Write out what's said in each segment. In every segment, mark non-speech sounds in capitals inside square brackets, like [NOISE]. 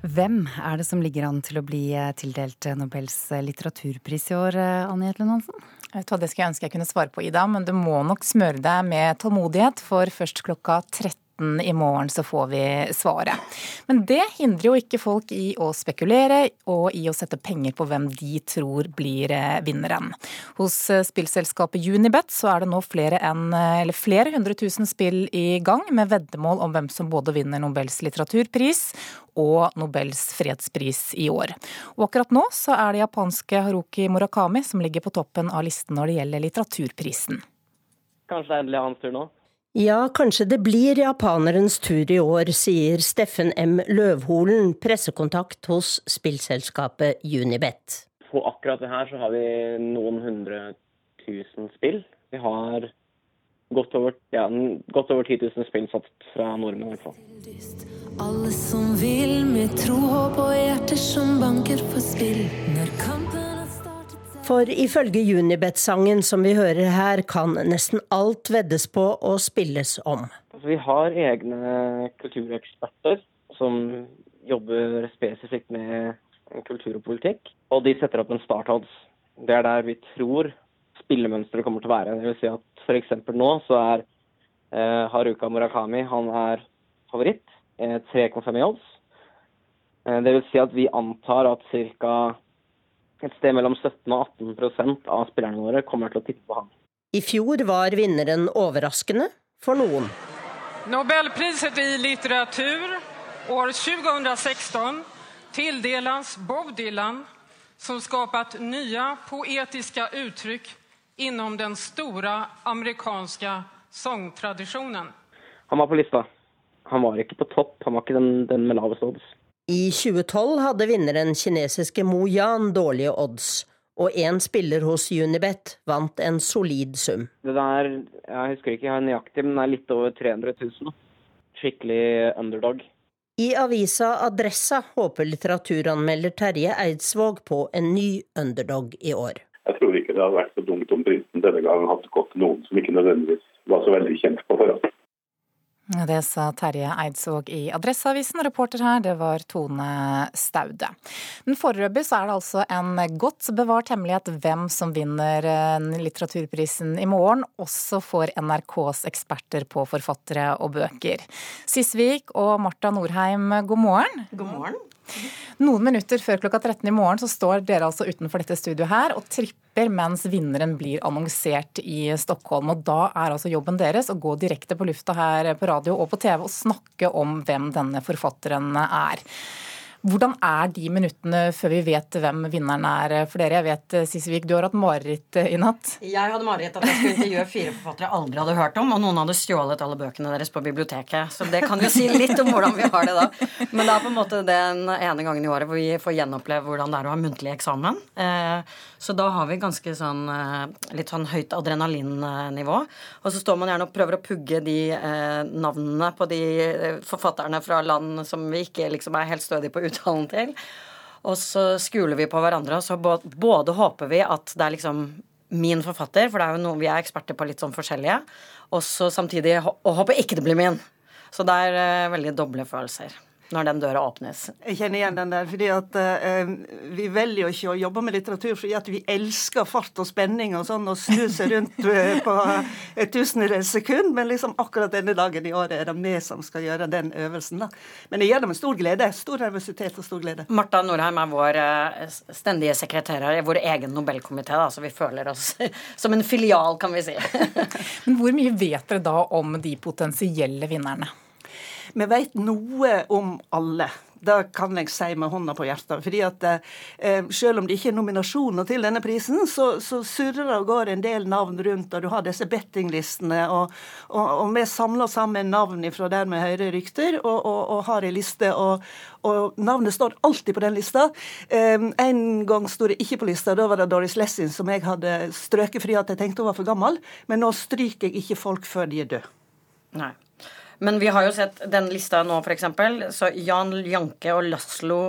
Hvem er det som ligger an til å bli eh, tildelt Nobels litteraturpris i år, Anni Hetlen Hansen? Det skulle jeg ønske jeg kunne svare på, Ida, men du må nok smøre deg med tålmodighet, for først klokka 13 13 i morgen så får vi svaret. Men det hindrer jo ikke folk i å spekulere og i å sette penger på hvem de tror blir eh, vinneren. Hos eh, spillselskapet Unibet så er det nå flere, enn, eller flere hundre tusen spill i gang med veddemål om hvem som både vinner Nobels litteraturpris og Nobels fredspris i år. Og akkurat nå så er det japanske Haruki Murakami som ligger på toppen av listen når det gjelder litteraturprisen. Kanskje det er endelig hans tur nå? Ja, kanskje det blir japanerens tur i år, sier Steffen M. Løvholen, pressekontakt hos spillselskapet Unibet. På akkurat det her så har vi noen hundre tusen spill. Vi har godt over, ja, godt over 10 000 spill satt fra nordmenn, i hvert fall. Alle som vil med tro, håp og hjerter som banker for spill. Når kampen for ifølge Unibet-sangen som vi hører her, kan nesten alt veddes på og spilles om. Altså, vi har egne kultureksperter som jobber spesifikt med kultur og politikk. Og de setter opp en startodds. Det er der vi tror spillemønsteret kommer til å være. Det vil si at f.eks. nå så er eh, Haruka Murakami han er favoritt. Eh, 3,5 i odds. Eh, det vil si at vi antar at ca et sted mellom 17 og 18% av spillerne våre kommer til å tippe på ham. I fjor var vinneren overraskende for noen. Nobelpriset i litteratur år 2016 tildeles Bob Dylan, som skapat nye poetiske uttrykk innom den store amerikanske sangtradisjonen. Han var på lista. Han var ikke på topp, han var ikke den, den med lavest odds. I 2012 hadde vinneren kinesiske Mo Yan dårlige odds, og én spiller hos Unibet vant en solid sum. Det der, jeg husker ikke jeg nøyaktig, men det er litt over 300 000. Skikkelig underdog. I avisa Adressa håper litteraturanmelder Terje Eidsvåg på en ny underdog i år. Jeg tror ikke det hadde vært så dumt om prisen denne gangen hadde gått til noen som ikke nødvendigvis var så veldig kjent på forhånd. Det sa Terje Eidsvåg i Adresseavisen. Reporter her, det var Tone Staude. Men foreløpig så er det altså en godt bevart hemmelighet hvem som vinner eh, litteraturprisen i morgen, også for NRKs eksperter på forfattere og bøker. Sisvik og Marta Norheim, god morgen. God morgen. Noen minutter før klokka 13 i morgen så står dere altså utenfor dette studioet her og tripper mens vinneren blir annonsert i Stockholm. Og da er altså jobben deres å gå direkte på lufta her på radio og på TV og snakke om hvem denne forfatteren er. Hvordan er de minuttene før vi vet hvem vinneren er for dere? Jeg vet, eh, Sissevik, du har hatt mareritt eh, i natt? Jeg hadde mareritt at jeg skulle intervjue fire forfattere jeg aldri hadde hørt om, og noen hadde stjålet alle bøkene deres på biblioteket. Så det kan jo si litt om hvordan vi har det da. Men det er på en måte den ene gangen i året hvor vi får gjenoppleve hvordan det er å ha muntlig eksamen. Eh, så da har vi ganske sånn litt sånn høyt adrenalinnivå. Og så står man gjerne og prøver å pugge de navnene på de forfatterne fra land som vi ikke liksom er helt stødige på uttalen til. Og så skuler vi på hverandre, og så både håper vi at det er liksom min forfatter, for det er jo noe, vi er eksperter på litt sånn forskjellige, og så samtidig og håper ikke det blir min. Så det er uh, veldig doble følelser når den døra åpnes. Jeg kjenner igjen den der. fordi at eh, Vi velger jo ikke å jobbe med litteratur fordi at vi elsker fart og spenning og sånn, og snu seg rundt uh, [LAUGHS] på et tusendedels sekund. Men liksom akkurat denne dagen i året er det vi som skal gjøre den øvelsen. da. Men jeg gjør det med stor glede. Stor nervøsitet og stor glede. Marta Norheim er vår uh, stendige sekretær her i vår egen Nobelkomité, så vi føler oss [LAUGHS] som en filial, kan vi si. [LAUGHS] Men hvor mye vet dere da om de potensielle vinnerne? Vi vet noe om alle. Det kan jeg si med hånda på hjertet. fordi at eh, Selv om det ikke er nominasjoner til denne prisen, så, så surrer det og går en del navn rundt, og du har disse bettinglistene. Og, og, og vi samler sammen navn fra der vi hører rykter, og, og har ei liste. og navnet står alltid på den lista. Eh, en gang sto det ikke på lista, da var det Doris Lessing som jeg hadde strøket fordi at jeg tenkte hun var for gammel. Men nå stryker jeg ikke folk før de er døde. Nei. Men vi har jo sett den lista nå, f.eks. Så Jan Janke og Laslo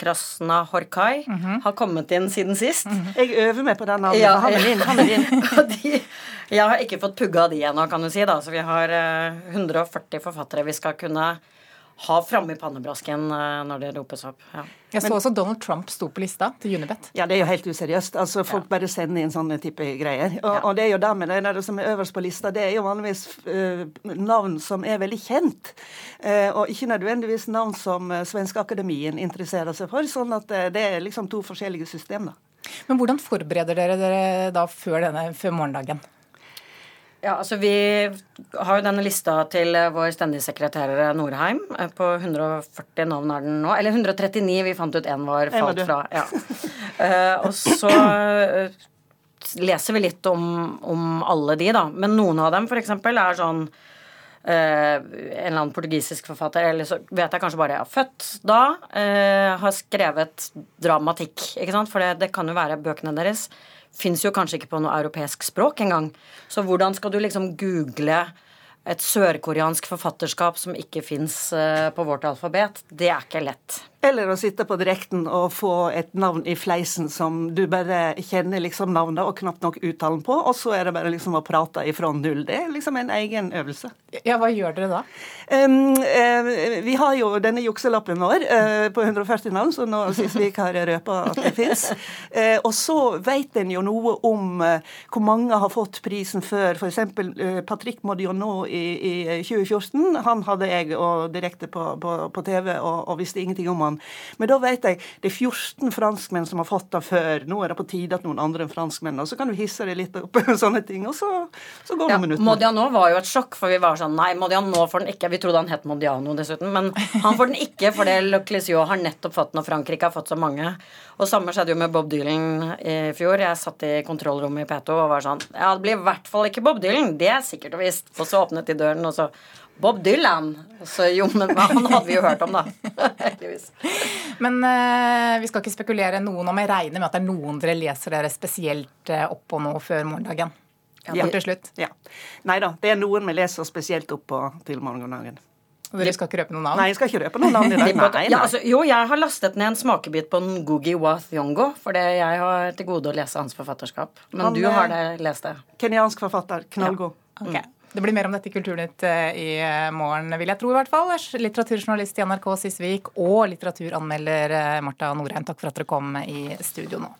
Krasna Horkai mm -hmm. har kommet inn siden sist. Mm -hmm. Jeg øver meg på den navnet. Ja, han er min. Han er din. [LAUGHS] jeg har ikke fått pugga de ennå, kan du si. da, Så vi har eh, 140 forfattere vi skal kunne ha framme i pannebrasken uh, når det ropes opp. Ja. Jeg så også Donald Trump sto på lista til Unibet. Ja, det er jo helt useriøst. Altså, Folk ja. bare sender inn sånne type greier. Og, ja. og det er jo det, det som er øverst på lista, det er jo vanligvis uh, navn som er veldig kjent. Uh, og ikke nødvendigvis navn som uh, Svenskeakademien interesserer seg for. Sånn at det er liksom to forskjellige systemer. Men hvordan forbereder dere dere da før, denne, før morgendagen? Ja, altså Vi har jo denne lista til eh, vår stendige sekretær eh, Norheim. Eh, på 140 navn er den nå. Eller 139, vi fant ut én var falt fra. Ja. uh, [LAUGHS] og så uh, leser vi litt om, om, alle de, da. Men noen av dem f.eks. er sånn uh, en eller annen portugisisk forfatter, eller så vet jeg kanskje bare jeg er født da, har skrevet dramatikk. ikke sant? For det, det kan jo være bøkene deres fins jo kanskje ikke på noe europeisk språk engang. Så hvordan skal du liksom google et sørkoreansk forfatterskap som ikke fins eh, på vårt alfabet? Det er ikke lett. Eller å sitte på direkten og få et navn i fleisen som du bare kjenner liksom navnet og knapt nok uttalen på, og så er det bare liksom å prate ifra null. Det er liksom en egen øvelse. Ja, Hva gjør dere da? Um, um, vi har jo denne jukselappen vår uh, på 140 navn, så nå syns vi ikke har røpa at det fins. Uh, og så vet en jo noe om hvor mange har fått prisen før. F.eks. Uh, Patrick Modiano i, i 2014. Han hadde jeg og direkte på, på, på TV og, og visste ingenting om han han. Men da vet jeg det er 14 franskmenn som har fått det før. Nå er det på tide at noen andre enn franskmenn Og så kan du hisse deg litt opp, [LAUGHS] sånne ting, og så, så går det ja, minutter. Modiano var jo et sjokk, for vi var sånn Nei, Modiano får den ikke. Vi trodde han het Modiano dessuten, men han får den ikke fordi Le Clisio har nettopp fått den, og Frankrike har fått så mange. Og samme skjedde jo med Bob Dylan i fjor. Jeg satt i kontrollrommet i P2 og var sånn Ja, det blir i hvert fall ikke Bob Dylan. Det er sikkert og visst. Og så åpnet de døren, og så Bob Dylan. Så jo, men han hadde vi jo hørt om, da. [LAUGHS] Heldigvis. Men uh, vi skal ikke spekulere noen om. Jeg regner med at det er noen dere leser dere spesielt uh, opp på nå før morgendagen? Ja, til slutt. Ja. Nei da, det er noen vi leser spesielt opp på til morgendagen. Og dere skal ikke røpe noen navn? Nei, jeg skal ikke røpe noen navn i dag. [LAUGHS] Nei, nei. Ja, altså, jo, jeg har lastet ned en smakebit på Ngugi Wa Thiongo, for jeg har til gode å lese hans forfatterskap. Men Han, du har det, lest det. Kenyansk forfatter. Knallgod. Ja. Okay. Det blir mer om dette i Kulturnytt eh, i eh, morgen, vil jeg tro i hvert fall. Litteraturjournalist i NRK Sisvik og litteraturanmelder eh, Marta Norheim, takk for at dere kom i studio nå.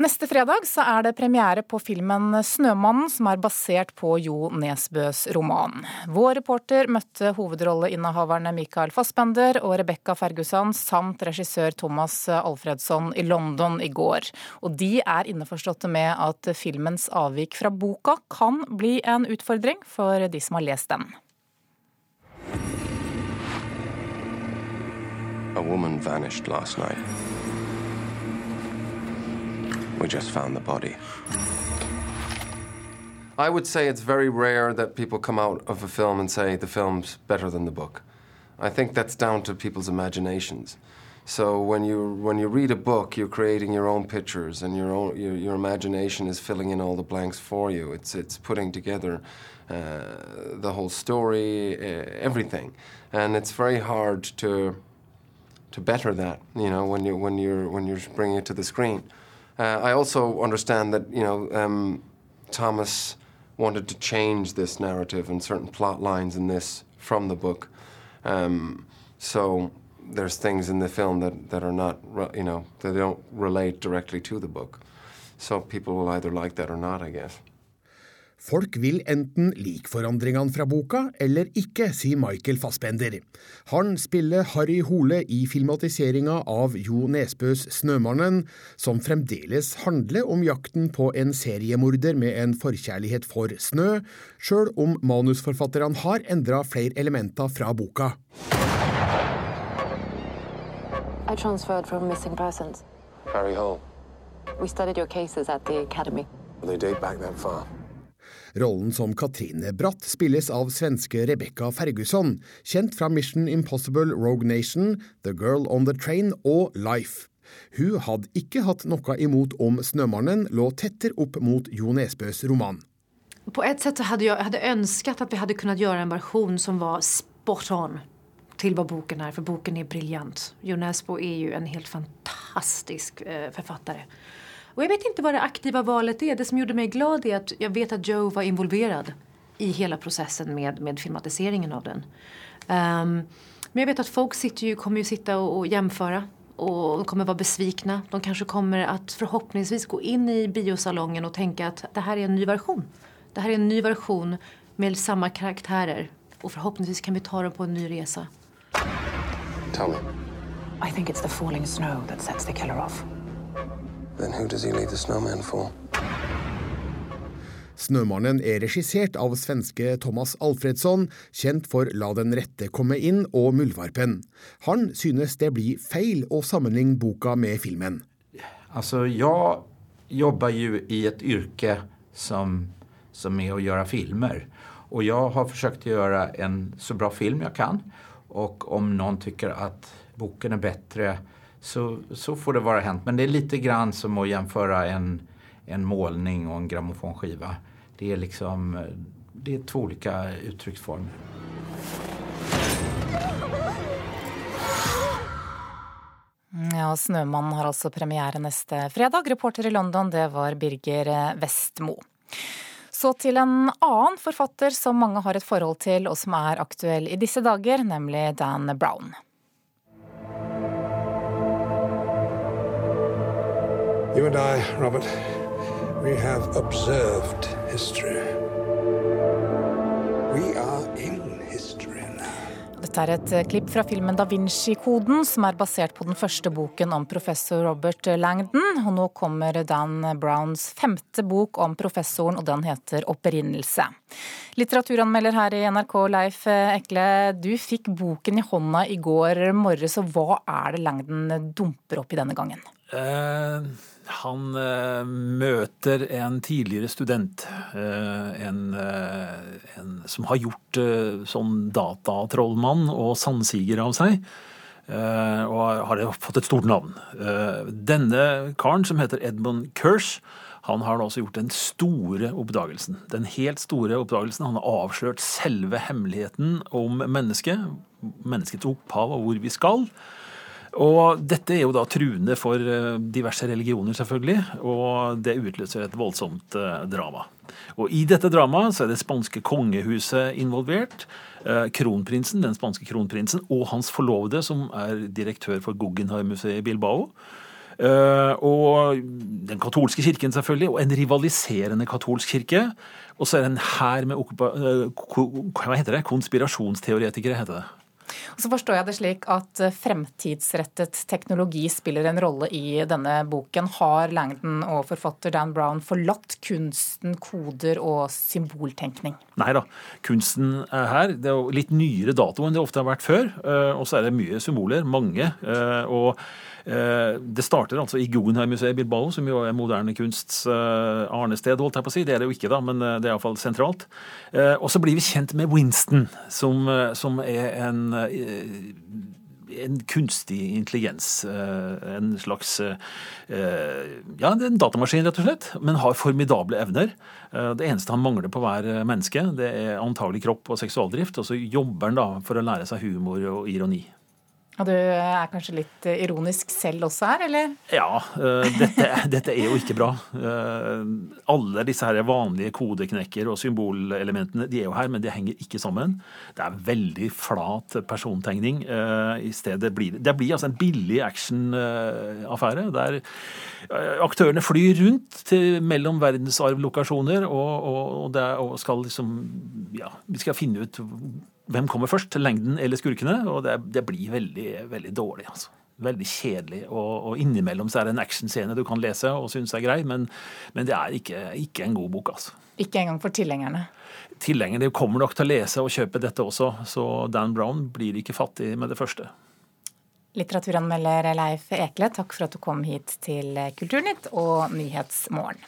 Neste fredag så er det premiere på filmen 'Snømannen', som er basert på Jo Nesbøs roman. Vår reporter møtte hovedrolleinnehaverne Michael Fassbender og Rebekka Ferguson samt regissør Thomas Alfredsson i London i går. Og de er innforståtte med at filmens avvik fra boka kan bli en utfordring for de som har lest den. A woman vanished last night. We just found the body. I would say it's very rare that people come out of a film and say the film's better than the book. I think that's down to people's imaginations. So when you when you read a book, you're creating your own pictures, and your own your, your imagination is filling in all the blanks for you. It's it's putting together uh, the whole story, uh, everything, and it's very hard to to better that. You know when you when you're when you're bringing it to the screen. Uh, I also understand that you know um, Thomas wanted to change this narrative and certain plot lines in this from the book. Um, so there's things in the film that, that are not, you know, that don't relate directly to the book. So people will either like that or not, I guess. Folk vil enten like forandringene fra boka eller ikke, sier Michael Fassbender. Han spiller Harry Hole i filmatiseringa av Jo Nesbøs Snømannen, som fremdeles handler om jakten på en seriemorder med en forkjærlighet for snø, sjøl om manusforfatterne har endra flere elementer fra boka. I transferred from missing persons. Harry Hole. We studied your cases at the academy. They date back that far. Rollen som Katrine Bratt spilles av svenske Rebekka Ferguson, kjent fra Mission Impossible Rogue Nation, The Girl on the Train og Life. Hun hadde ikke hatt noe imot om Snømannen lå tettere opp mot Jo Nesbøs roman. På et sett hadde jeg hadde ønsket at vi hadde kunnet gjøre en versjon som var spot on til hva boken er, for boken er briljant. Jo Nesbø er jo en helt fantastisk eh, forfatter. Och jag vet inte vad det aktiva valet är. Det som gjorde mig glad är att jag vet att Joe var involverad i hela processen med, med filmatiseringen av den. Um, men jeg vet at folk sitter ju, kommer ju sitta och, og jämföra och de kommer være besvikne. De kanske kommer att förhoppningsvis gå inn i biosalongen og tenke at det her er en ny version. Det her er en ny version med samme karaktärer og förhoppningsvis kan vi ta dem på en ny resa. Tell me. I think it's the falling snow that sets the killer off. Then who does he leave the snowman for? 'Snømannen' er regissert av svenske Thomas Alfredsson, kjent for 'La den rette komme inn' og 'Muldvarpen'. Han synes det blir feil å sammenligne boka med filmen. Altså, jeg jobber jo i et yrke som, som er å gjøre filmer. Og jeg har forsøkt å gjøre en så bra film jeg kan. Og om noen syns at boken er bedre, så, så, får det være hendt. Men det er litt grann som å sammenligne en, en målning og en grammofonskive. Det er liksom Det er to ulike uttrykksformer. Ja, 'Snømannen' har altså premiere neste fredag. Reporter i London, det var Birger Vestmo. Så til en annen forfatter som mange har et forhold til, og som er aktuell i disse dager, nemlig Dan Brown. You and I, Robert, We have observed history. We are in history now. Dette er et eh, klipp fra filmen Da Vinci-koden, som er basert på den første boken om professor Robert Langdon. Og nå kommer Dan Browns femte bok om professoren, og den heter Opprinnelse. Litteraturanmelder her i NRK, Leif Ekle. Du fikk boken i hånda i går morges, og hva er det Langdon dumper opp i denne gangen? Uh han eh, møter en tidligere student, eh, en, eh, en, som har gjort eh, sånn datatrollmann og sandsiger av seg. Eh, og har fått et stort navn. Eh, denne karen, som heter Edmund Kirsch, han har også gjort den store oppdagelsen. Den helt store oppdagelsen. Han har avslørt selve hemmeligheten om mennesket. Menneskets opphav og hvor vi skal. Og dette er jo da truende for eh, diverse religioner, selvfølgelig, og det utløser et voldsomt eh, drama. Og I dette dramaet så er det spanske kongehuset involvert. Eh, kronprinsen, Den spanske kronprinsen og hans forlovede, som er direktør for Guggenheim-museet i Bilbao. Og den katolske kirken, selvfølgelig, og en rivaliserende katolsk kirke. Og så er det en hær med hva heter det? konspirasjonsteoretikere, heter det. Og så forstår jeg det slik at eh, fremtidsrettet teknologi spiller en rolle i denne boken. Har Langdon og forfatter Dan Brown forlatt kunsten, koder og symboltenkning? Nei da. Kunsten er her. Det er jo litt nyere dato enn det ofte har vært før. Eh, og så er det mye symboler. Mange. Eh, og Eh, det starter altså i Guggenheim-museet i Bilbao, som jo er moderne kunsts eh, arnested, holdt jeg på å si. Det er det jo ikke, da, men eh, det er iallfall sentralt. Og så blir vi kjent med Winston, som, som er en en kunstig intelligens. En slags Ja, en datamaskin, rett og slett. Men har formidable evner. Det eneste han mangler på hver menneske, det er antagelig kropp og seksualdrift. Og så jobber han da for å lære seg humor og ironi. Og du er kanskje litt eh, ironisk selv også her, eller? Ja, uh, dette, [LAUGHS] dette, er jo ikke bra. Uh, alle disse her vanlige kodeknekker og symbolelementene de er jo her, men de henger ikke sammen. Det er veldig flat persontegning. I stedet blir, det blir altså en billig actionaffære der aktørene flyr rundt til, mellom verdensarvlokasjoner og, og, og, og skal liksom Ja, vi skal finne ut hvem kommer først, lengden eller skurkene? Og det, det blir veldig, veldig dårlig, altså. Veldig kjedelig. Og, og innimellom så er det en actionscene du kan lese og synes er grei, men, men det er ikke, ikke, en god bok, altså. Ikke engang for tilhengerne? Tilhengerne kommer nok til å lese og kjøpe dette også, så Dan Brown blir ikke fattig med det første. Litteraturanmelder Leif Ekle, takk for at du kom hit til Kulturnytt og Nyhetsmorgen.